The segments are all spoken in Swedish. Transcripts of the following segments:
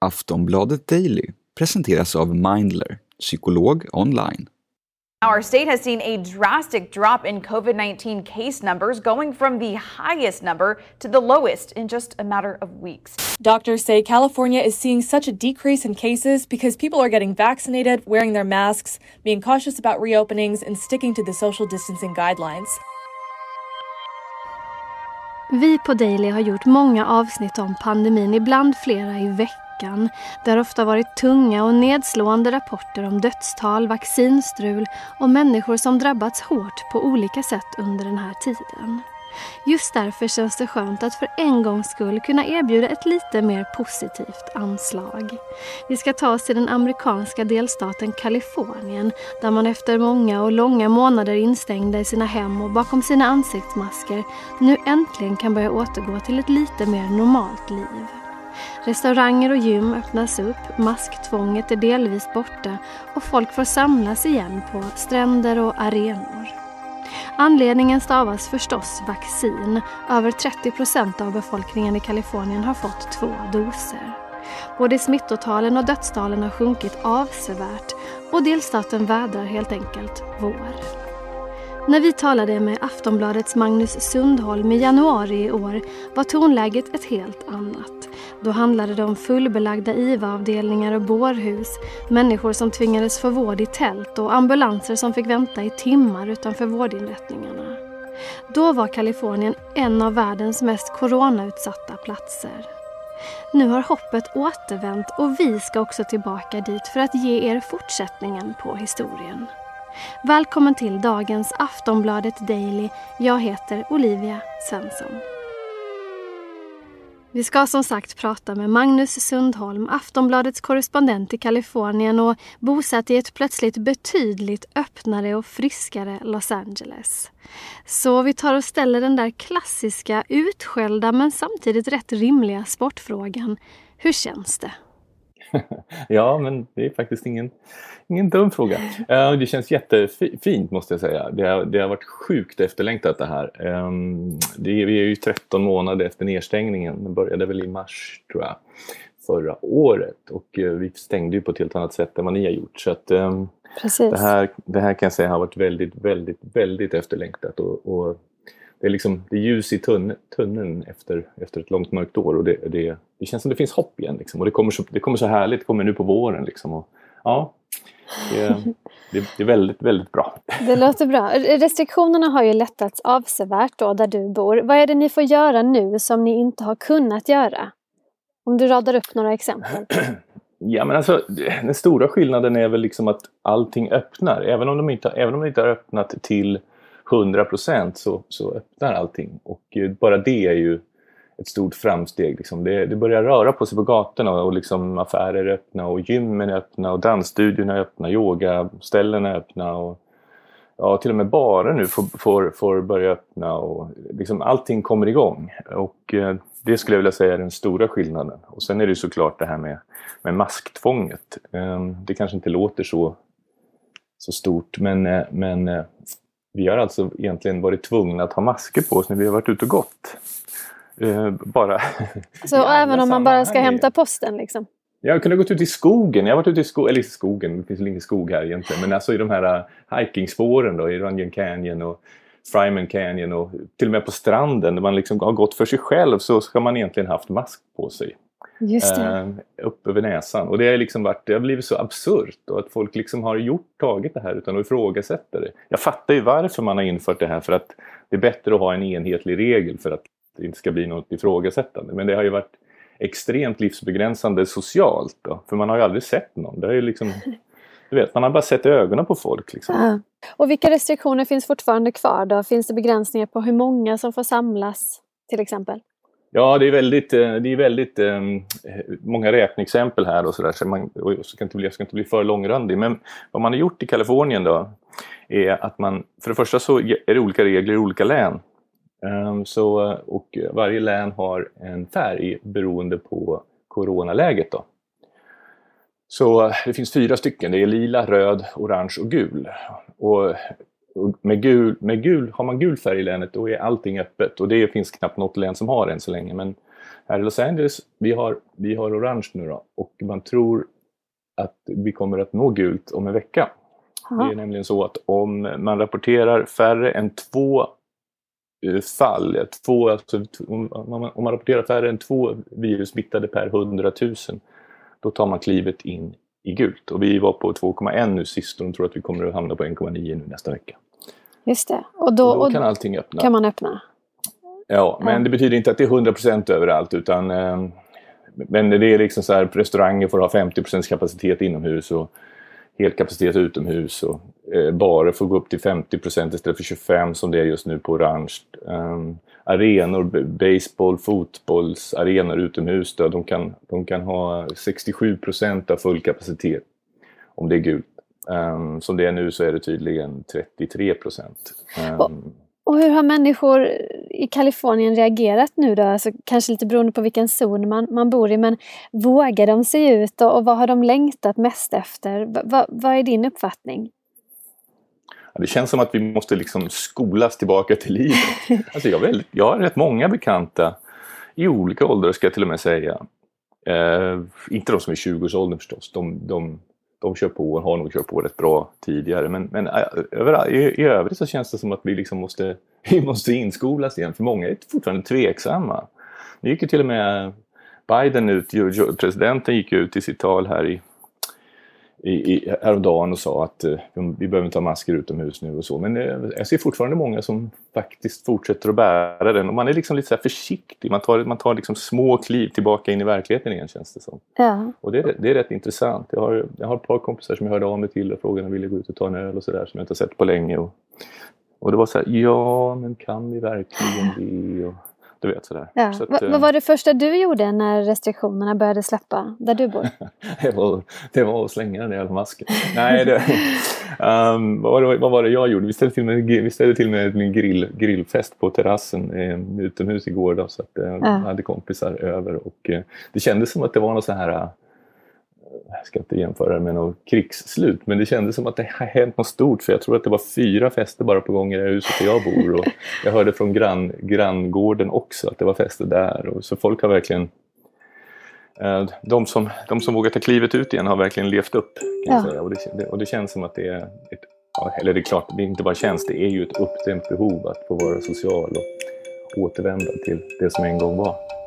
Aftonbladet Daily presenteras av Mindler, psykolog online. Our state has seen a drastic drop in COVID 19 case numbers, going from the highest number to the lowest in just a matter of weeks. Doctors say California is seeing such a decrease in cases because people are getting vaccinated, wearing their masks, being cautious about reopenings, and sticking to the social distancing guidelines. Vi på Daily har gjort många avsnitt om pandemin, ibland flera i veckan. Det har ofta varit tunga och nedslående rapporter om dödstal, vaccinstrul och människor som drabbats hårt på olika sätt under den här tiden. Just därför känns det skönt att för en gångs skull kunna erbjuda ett lite mer positivt anslag. Vi ska ta oss till den amerikanska delstaten Kalifornien där man efter många och långa månader instängda i sina hem och bakom sina ansiktsmasker nu äntligen kan börja återgå till ett lite mer normalt liv. Restauranger och gym öppnas upp, masktvånget är delvis borta och folk får samlas igen på stränder och arenor. Anledningen stavas förstås vaccin. Över 30 procent av befolkningen i Kalifornien har fått två doser. Både smittotalen och dödstalen har sjunkit avsevärt och delstaten vädrar helt enkelt vår. När vi talade med Aftonbladets Magnus Sundholm i januari i år var tonläget ett helt annat. Då handlade det om fullbelagda IVA-avdelningar och bårhus, människor som tvingades få vård i tält och ambulanser som fick vänta i timmar utanför vårdinrättningarna. Då var Kalifornien en av världens mest coronautsatta platser. Nu har hoppet återvänt och vi ska också tillbaka dit för att ge er fortsättningen på historien. Välkommen till dagens Aftonbladet Daily. Jag heter Olivia Svensson. Vi ska som sagt prata med Magnus Sundholm, Aftonbladets korrespondent i Kalifornien och bosatt i ett plötsligt betydligt öppnare och friskare Los Angeles. Så vi tar och ställer den där klassiska, utskällda men samtidigt rätt rimliga sportfrågan. Hur känns det? ja, men det är faktiskt ingen, ingen dum fråga. Uh, det känns jättefint måste jag säga. Det har, det har varit sjukt efterlängtat det här. Um, det är, vi är ju 13 månader efter nedstängningen. Den började väl i mars tror jag förra året och uh, vi stängde ju på ett helt annat sätt än vad ni har gjort. Så att, um, det, här, det här kan jag säga har varit väldigt, väldigt, väldigt efterlängtat och, och det är liksom det är ljus i tunneln, tunneln efter, efter ett långt mörkt år och det, det, det känns som det finns hopp igen. Liksom. Och det kommer, så, det kommer så härligt, det kommer nu på våren. Liksom. Och, ja, det, det, det, är väldigt, väldigt bra. Det låter bra. Restriktionerna har ju lättats avsevärt då där du bor. Vad är det ni får göra nu som ni inte har kunnat göra? Om du radar upp några exempel. Ja, men alltså, den stora skillnaden är väl liksom att allting öppnar. Även om de inte, även om de inte har öppnat till 100 procent så, så öppnar allting. Och eh, bara det är ju ett stort framsteg. Liksom. Det, det, börjar röra på sig på gatorna och liksom affärer är öppna och gymmen är öppna och dansstudiorna är öppna, yogaställena är öppna. Och, ja, till och med barer nu får, får, får börja öppna och liksom allting kommer igång. Och eh, det skulle jag vilja säga är den stora skillnaden. Och sen är det såklart det här med, med masktvånget. Eh, det kanske inte låter så, så stort men, eh, men eh, vi har alltså egentligen varit tvungna att ha masker på oss när vi har varit ute och gått. Uh, bara Så även om man bara ska hämta posten liksom? Jag kunde gått ut i skogen. Jag har varit ute i skogen, eller i skogen, det finns väl ingen skog här egentligen. Men alltså i de här uh, hikingspåren då, i Runyon Canyon och Fryman Canyon och till och med på stranden där man liksom har gått för sig själv så ska man egentligen haft mask på sig. Just det. Eh, upp över näsan. Och det har, liksom varit, det har blivit så absurt och att folk liksom har gjort, tagit det här utan att ifrågasätta det. Jag fattar ju varför man har infört det här för att det är bättre att ha en enhetlig regel för att det inte ska bli något ifrågasättande. Men det har ju varit extremt livsbegränsande socialt. Då, för man har ju aldrig sett någon. Det har ju liksom, du vet, man har bara sett ögonen på folk. Liksom. Ja. Och vilka restriktioner finns fortfarande kvar då? Finns det begränsningar på hur många som får samlas till exempel? Ja, det är väldigt, eh, det är väldigt um, många räkneexempel här och sådär. Så man, jag, ska inte bli, jag ska inte bli för långrandig. Men vad man har gjort i Kalifornien då är att man, för det första så är det olika regler i olika län. Um, så, och varje län har en färg beroende på coronaläget. Då. Så det finns fyra stycken. Det är lila, röd, orange och gul. Och med gul, med gul, har man gul färg i länet då är allting öppet och det finns knappt något län som har än så länge. Men här i Los Angeles, vi har, vi har orange nu då och man tror att vi kommer att nå gult om en vecka. Aha. Det är nämligen så att om man rapporterar färre än två eh, fall, två, alltså, om, man, om man rapporterar färre än två virussmittade per 100 000, då tar man klivet in i gult. Och vi var på 2,1 nu sist och de tror att vi kommer att hamna på 1,9 nu nästa vecka. Just det. Och då, Och då kan allting öppna. kan man öppna. Ja, men Ja. det betyder inte att det är 100% överallt utan eh, men det är liksom så här, restauranger får ha 50% kapacitet inomhus och helkapacitet utomhus och eh, barer får gå upp till 50% istället för 25 som det är just nu på orange. Um, arenor, baseball, fotbollsarenor utomhus då, de, kan, de kan ha 67% av full kapacitet om det är gult. Um, som det är nu så är det tydligen 33%. Um, Och hur har människor i Kalifornien reagerat nu då? Alltså, kanske lite beroende på vilken zon man, man bor i, men vågar de se ut och, och vad har de längtat mest efter? Va, va, vad är din uppfattning? Ja, det känns som att vi måste liksom skolas tillbaka till livet. Alltså jag, väldigt, jag har rätt många bekanta i olika åldrar ska jag till och med säga. Eh, inte de som är 20-årsåldern förstås. De, de, de kör på och har nog kört på rätt bra tidigare. Men, men eh, i, i övrigt så känns det som att vi liksom måste, vi måste inskolas igen. För många är fortfarande tveksamma. Nu gick ju till och med Biden ut, presidenten gick ut i sitt tal här i i, i, häromdagen och sa att eh, vi behöver inte ha masker utomhus nu och så. Men eh, jag ser fortfarande många som faktiskt fortsätter att bära den och man är liksom lite så här försiktig. Man tar, man tar liksom små kliv tillbaka in i verkligheten igen känns det som. Ja, Och det är, det är rätt intressant. Jag har, jag har ett par kompisar som jag hörde av mig till och frågade om de ville gå ut och ta en öl och sådär som jag inte har sett på länge. Och, och det var så här, ja men kan vi verkligen det? Och, du vet sådär. ja. Så att, eh, vad var det första du gjorde när restriktionerna började släppa, där du bor? det, var, det var att slänga den jävla masken. Nej, det, um, vad, var det, vad var det jag gjorde? Vi ställde till med, vi ställde till med en grill, grillfest på terrassen eh, utomhus igår. Då, så att, eh, jag hade kompisar över och eh, det kändes som att det var något så här jag ska inte jämföra det med något krigsslut, men det kändes som att det har hänt något stort för jag tror att det var fyra fester bara på gång i det här huset där jag bor och jag hörde från grann, granngården också att det var fester där och så folk har verkligen eh, de som, de som vågar ta klivet ut igen har verkligen levt upp. Ja. säga. Och, det, och det känns som att det är ett, eller det är klart, det är inte bara känns, det är ju ett uppdämt behov att få vara social och återvända till det som en gång var.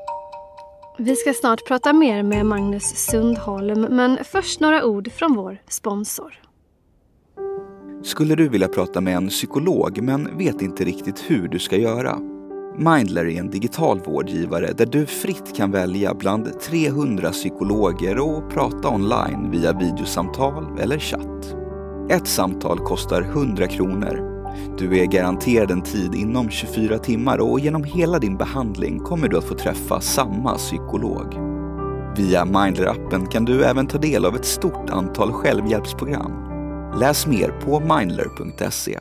Vi ska snart prata mer med Magnus Sundholm, men först några ord från vår sponsor. Skulle du vilja prata med en psykolog men vet inte riktigt hur du ska göra? Mindler är en digital vårdgivare där du fritt kan välja bland 300 psykologer och prata online via videosamtal eller chatt. Ett samtal kostar 100 kronor. Du är garanterad en tid inom 24 timmar och genom hela din behandling kommer du att få träffa samma psykolog. Via Mindler-appen kan du även ta del av ett stort antal självhjälpsprogram. Läs mer på mindler.se.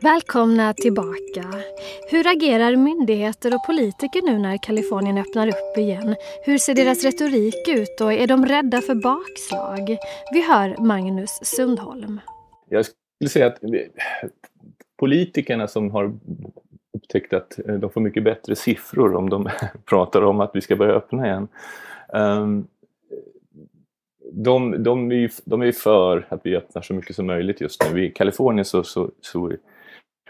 Välkomna tillbaka. Hur agerar myndigheter och politiker nu när Kalifornien öppnar upp igen? Hur ser deras retorik ut och är de rädda för bakslag? Vi hör Magnus Sundholm. Jag skulle säga att politikerna som har upptäckt att eh, de får mycket bättre siffror om de pratar om att vi ska börja öppna igen. Ehm, de, de, är, ju, de är ju för att vi öppnar så mycket som möjligt just nu. I Kalifornien så, så, så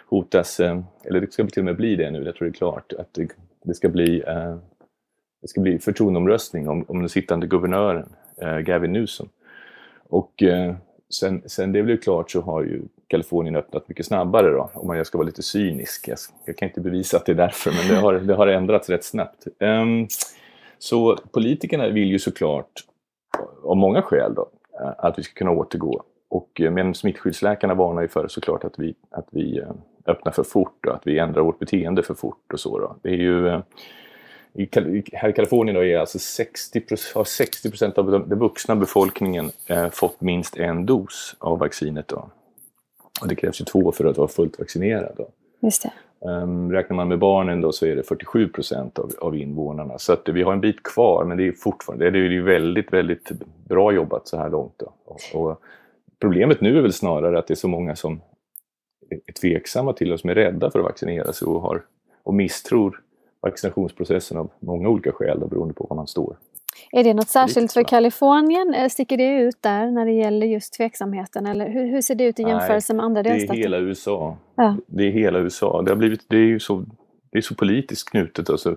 hotas, eh, eller det ska till och med bli det nu, jag tror det är klart, att det, det ska bli eh, det ska bli förtroendeomröstning om, om den sittande guvernören, Gavin Newsom. Och sen, sen det blev klart så har ju Kalifornien öppnat mycket snabbare då, om man ska vara lite cynisk. Jag, jag kan inte bevisa att det är därför, men det har, det har ändrats rätt snabbt. Um, så politikerna vill ju såklart, av många skäl då, eh, att vi ska kunna återgå. Och, eh, men smittskyddsläkarna varnar ju för såklart att vi, att vi eh, öppnar för fort och att vi ändrar vårt beteende för fort och så. Då. Det är ju, i, här i Kalifornien då är alltså 60 har 60 procent av den, den vuxna befolkningen eh, fått minst en dos av vaccinet. Då. Och det krävs ju två för att vara fullt vaccinerad. Då. Just det. Um, räknar man med barnen då så är det 47 procent av, av invånarna. Så att vi har en bit kvar men det är fortfarande det är ju väldigt, väldigt bra jobbat så här långt. Då. Och, och problemet nu är väl snarare att det är så många som är tveksamma till och som är rädda för att vaccinera sig och, har, och misstror vaccinationsprocessen av många olika skäl då, beroende på var man står. Är det något särskilt för Kalifornien? Eh, sticker det ut där när det gäller just tveksamheten? Eller hur, hur ser det ut i jämförelse Nej, med andra delstater? Det är hela USA. Ja. Det är hela USA. Det, har blivit, det är ju så, det är så politiskt knutet. Alltså,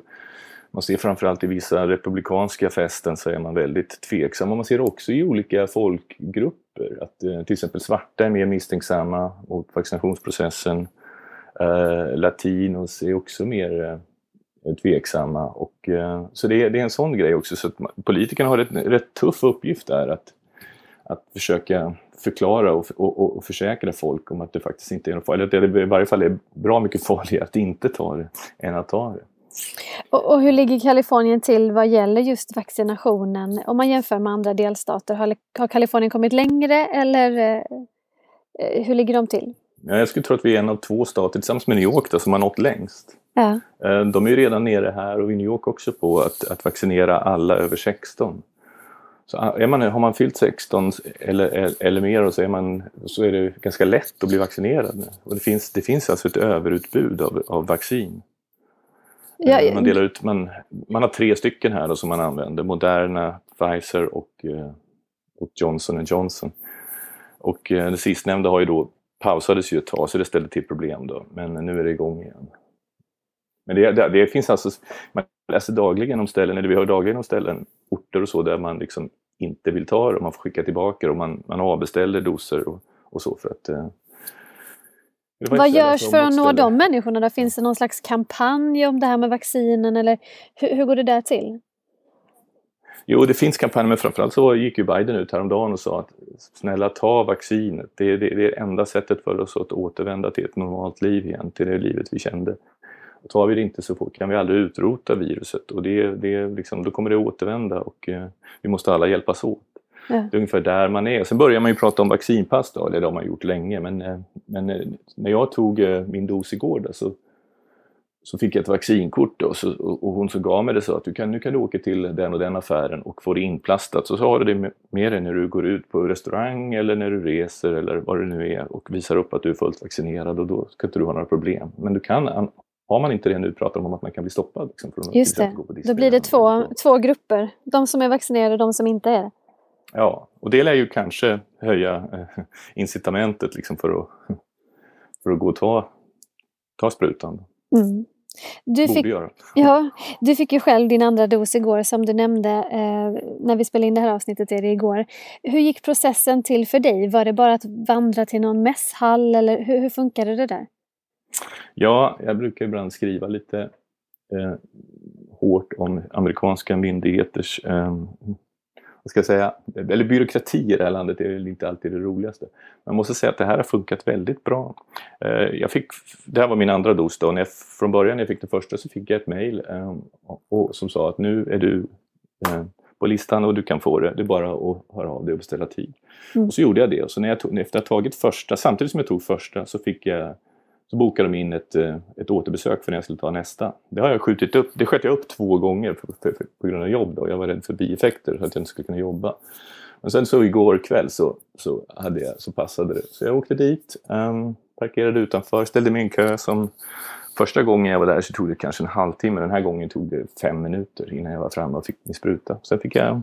man ser framförallt i vissa republikanska fästen så är man väldigt tveksam. Och man ser också i olika folkgrupper att eh, till exempel svarta är mer misstänksamma mot vaccinationsprocessen. Eh, latinos är också mer eh, tveksamma. Och, eh, så det är, det är en sån grej också. Så politikerna har en rätt tuff uppgift där att, att försöka förklara och, och, och, försäkra folk om att det faktiskt inte är något farligt. Eller att det i varje fall är bra mycket farligare att inte ta det än att ta det. Och, och, hur ligger Kalifornien till vad gäller just vaccinationen? Om man jämför med andra delstater, har, har Kalifornien kommit längre eller eh, hur ligger de till? Ja, jag skulle tro att vi är en av två stater tillsammans med New York då, som har nått längst. Ja. Eh, de är ju redan nere här och i New York också på att, att vaccinera alla över 16. Så är man, har man fyllt 16 eller, eller mer så är, man, så är det ganska lätt att bli vaccinerad. Och det, finns, det finns alltså ett överutbud av, av vaccin. Ja, Eh, man, delar ut, man, man har tre stycken här då som man använder. Moderna, Pfizer och, eh, och Johnson Johnson. Och det sistnämnda har ju då pausades ju ett tag så det ställde till problem då. Men nu är det igång igen. Men det, det, det finns alltså, man läser dagligen om ställen, eller vi hör dagligen om ställen, orter och så där man liksom inte vill ta det och man får skicka tillbaka det och man, man avbeställer doser och, och så för att eh, vad görs för att nå de människorna? Då? Finns det någon slags kampanj om det här med vaccinen eller hur, hur går det där till? Jo, det finns kampanjer, men framförallt så gick ju Biden ut häromdagen och sa att snälla ta vaccinet. Det är det, det är enda sättet för oss att återvända till ett normalt liv igen, till det livet vi kände. Tar vi det inte så fort kan vi aldrig utrota viruset och det, det liksom, då kommer det återvända och eh, vi måste alla hjälpas åt. Ja. Det är ungefär där man är. Sen börjar man ju prata om vaccinpass då, eller det har man gjort länge. Men, eh, men eh, när jag tog eh, min dos igår då, så, så fick jag ett vaccinkort då, så, och hon som gav mig det sa att du kan, nu kan du åka till den och den affären och få det inplastat. Så, så har du det med dig när du går ut på restaurang eller när du reser eller vad det nu är och visar upp att du är fullt vaccinerad och då ska inte du ha några problem. Men du kan har man inte det nu pratar de om att man kan bli stoppad. Liksom, från Just det, då blir det två, två grupper. De som är vaccinerade och de som inte är. Ja, och det lär ju kanske höja eh, incitamentet liksom för, att, för att gå och ta, ta sprutan. Mm. Du fick. Ja, du fick ju själv din andra dos igår som du nämnde eh, när vi spelade in det här avsnittet är det igår. Hur gick processen till för dig? Var det bara att vandra till någon mässhall eller hur, hur funkade det där? Ja, jag brukar ibland skriva lite eh, hårt om amerikanska myndigheters eh, vad ska jag säga, eller byråkrati i det här landet är inte alltid det roligaste. Man måste säga att det här har funkat väldigt bra. Eh, jag fick, det här var min andra dos då. När jag, från början när jag fick det första så fick jag ett mail eh, som sa att nu är du eh, på listan och du kan få det. Det är bara att höra av dig och beställa tid. Mm. Och så gjorde jag det. Och så när jag tog, efter att ha tagit första, samtidigt som jag tog första så fick jag så bokade de in ett, eh, ett återbesök för när jag skulle ta nästa. Det har jag skjutit upp. Det sköt jag upp två gånger för, för, för, på grund av jobb. Då. Jag var rädd för bieffekter så att jag inte skulle kunna jobba. Men sen så igår kväll så, så, hade jag, så passade det. Så jag åkte dit, um, parkerade utanför, ställde mig i en kö som Första gången jag var där så tog det kanske en halvtimme. Den här gången tog det fem minuter innan jag var framme och fick min spruta. Sen fick jag,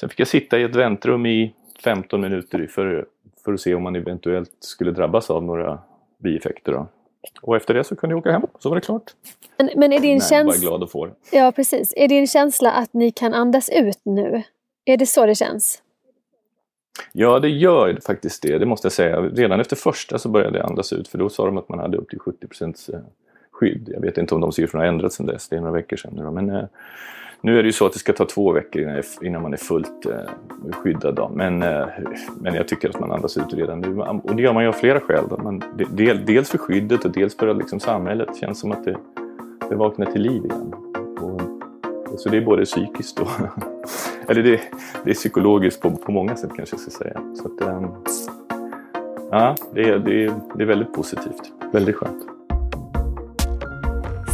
sen fick jag sitta i ett väntrum i 15 minuter för, för att se om man eventuellt skulle drabbas av några bieffekter. Då. Och efter det så kunde jag åka hem, så var det klart. Men, men är din känsla... glad. Ja, precis. Är din känsla att ni kan andas ut nu? Är det så det känns? Ja, det gör faktiskt det, det måste jag säga. Redan efter första så började jag andas ut, för då sa de att man hade upp till 70 eh, skydd. Jag vet inte om de siffrorna har ändrats sedan dess, det är några veckor sedan nu. Men eh, nu är det ju så att det ska ta två veckor innan man är fullt eh, skyddad. Då. Men, eh, men jag tycker att man andas ut redan nu. Och det gör man ju av flera skäl. Då. Man, del, dels för skyddet och dels för att liksom samhället känns som att det, det vaknar till liv igen. Och, så det är både psykiskt och eller det, det är psykologiskt på, på många sätt kanske jag ska säga. Så att, eh, ja, det, är, det, är, det är väldigt positivt. Väldigt skönt.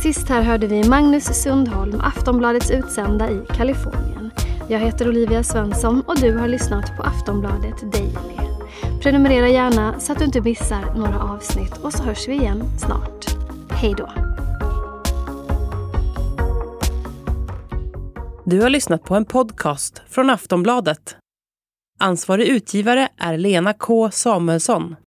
Sist här hörde vi Magnus Sundholm, Aftonbladets utsända i Kalifornien. Jag heter Olivia Svensson och du har lyssnat på Aftonbladet Daily. Prenumerera gärna så att du inte missar några avsnitt och så hörs vi igen snart. Hej då! Du har lyssnat på en podcast från Aftonbladet. Ansvarig utgivare är Lena K Samuelsson.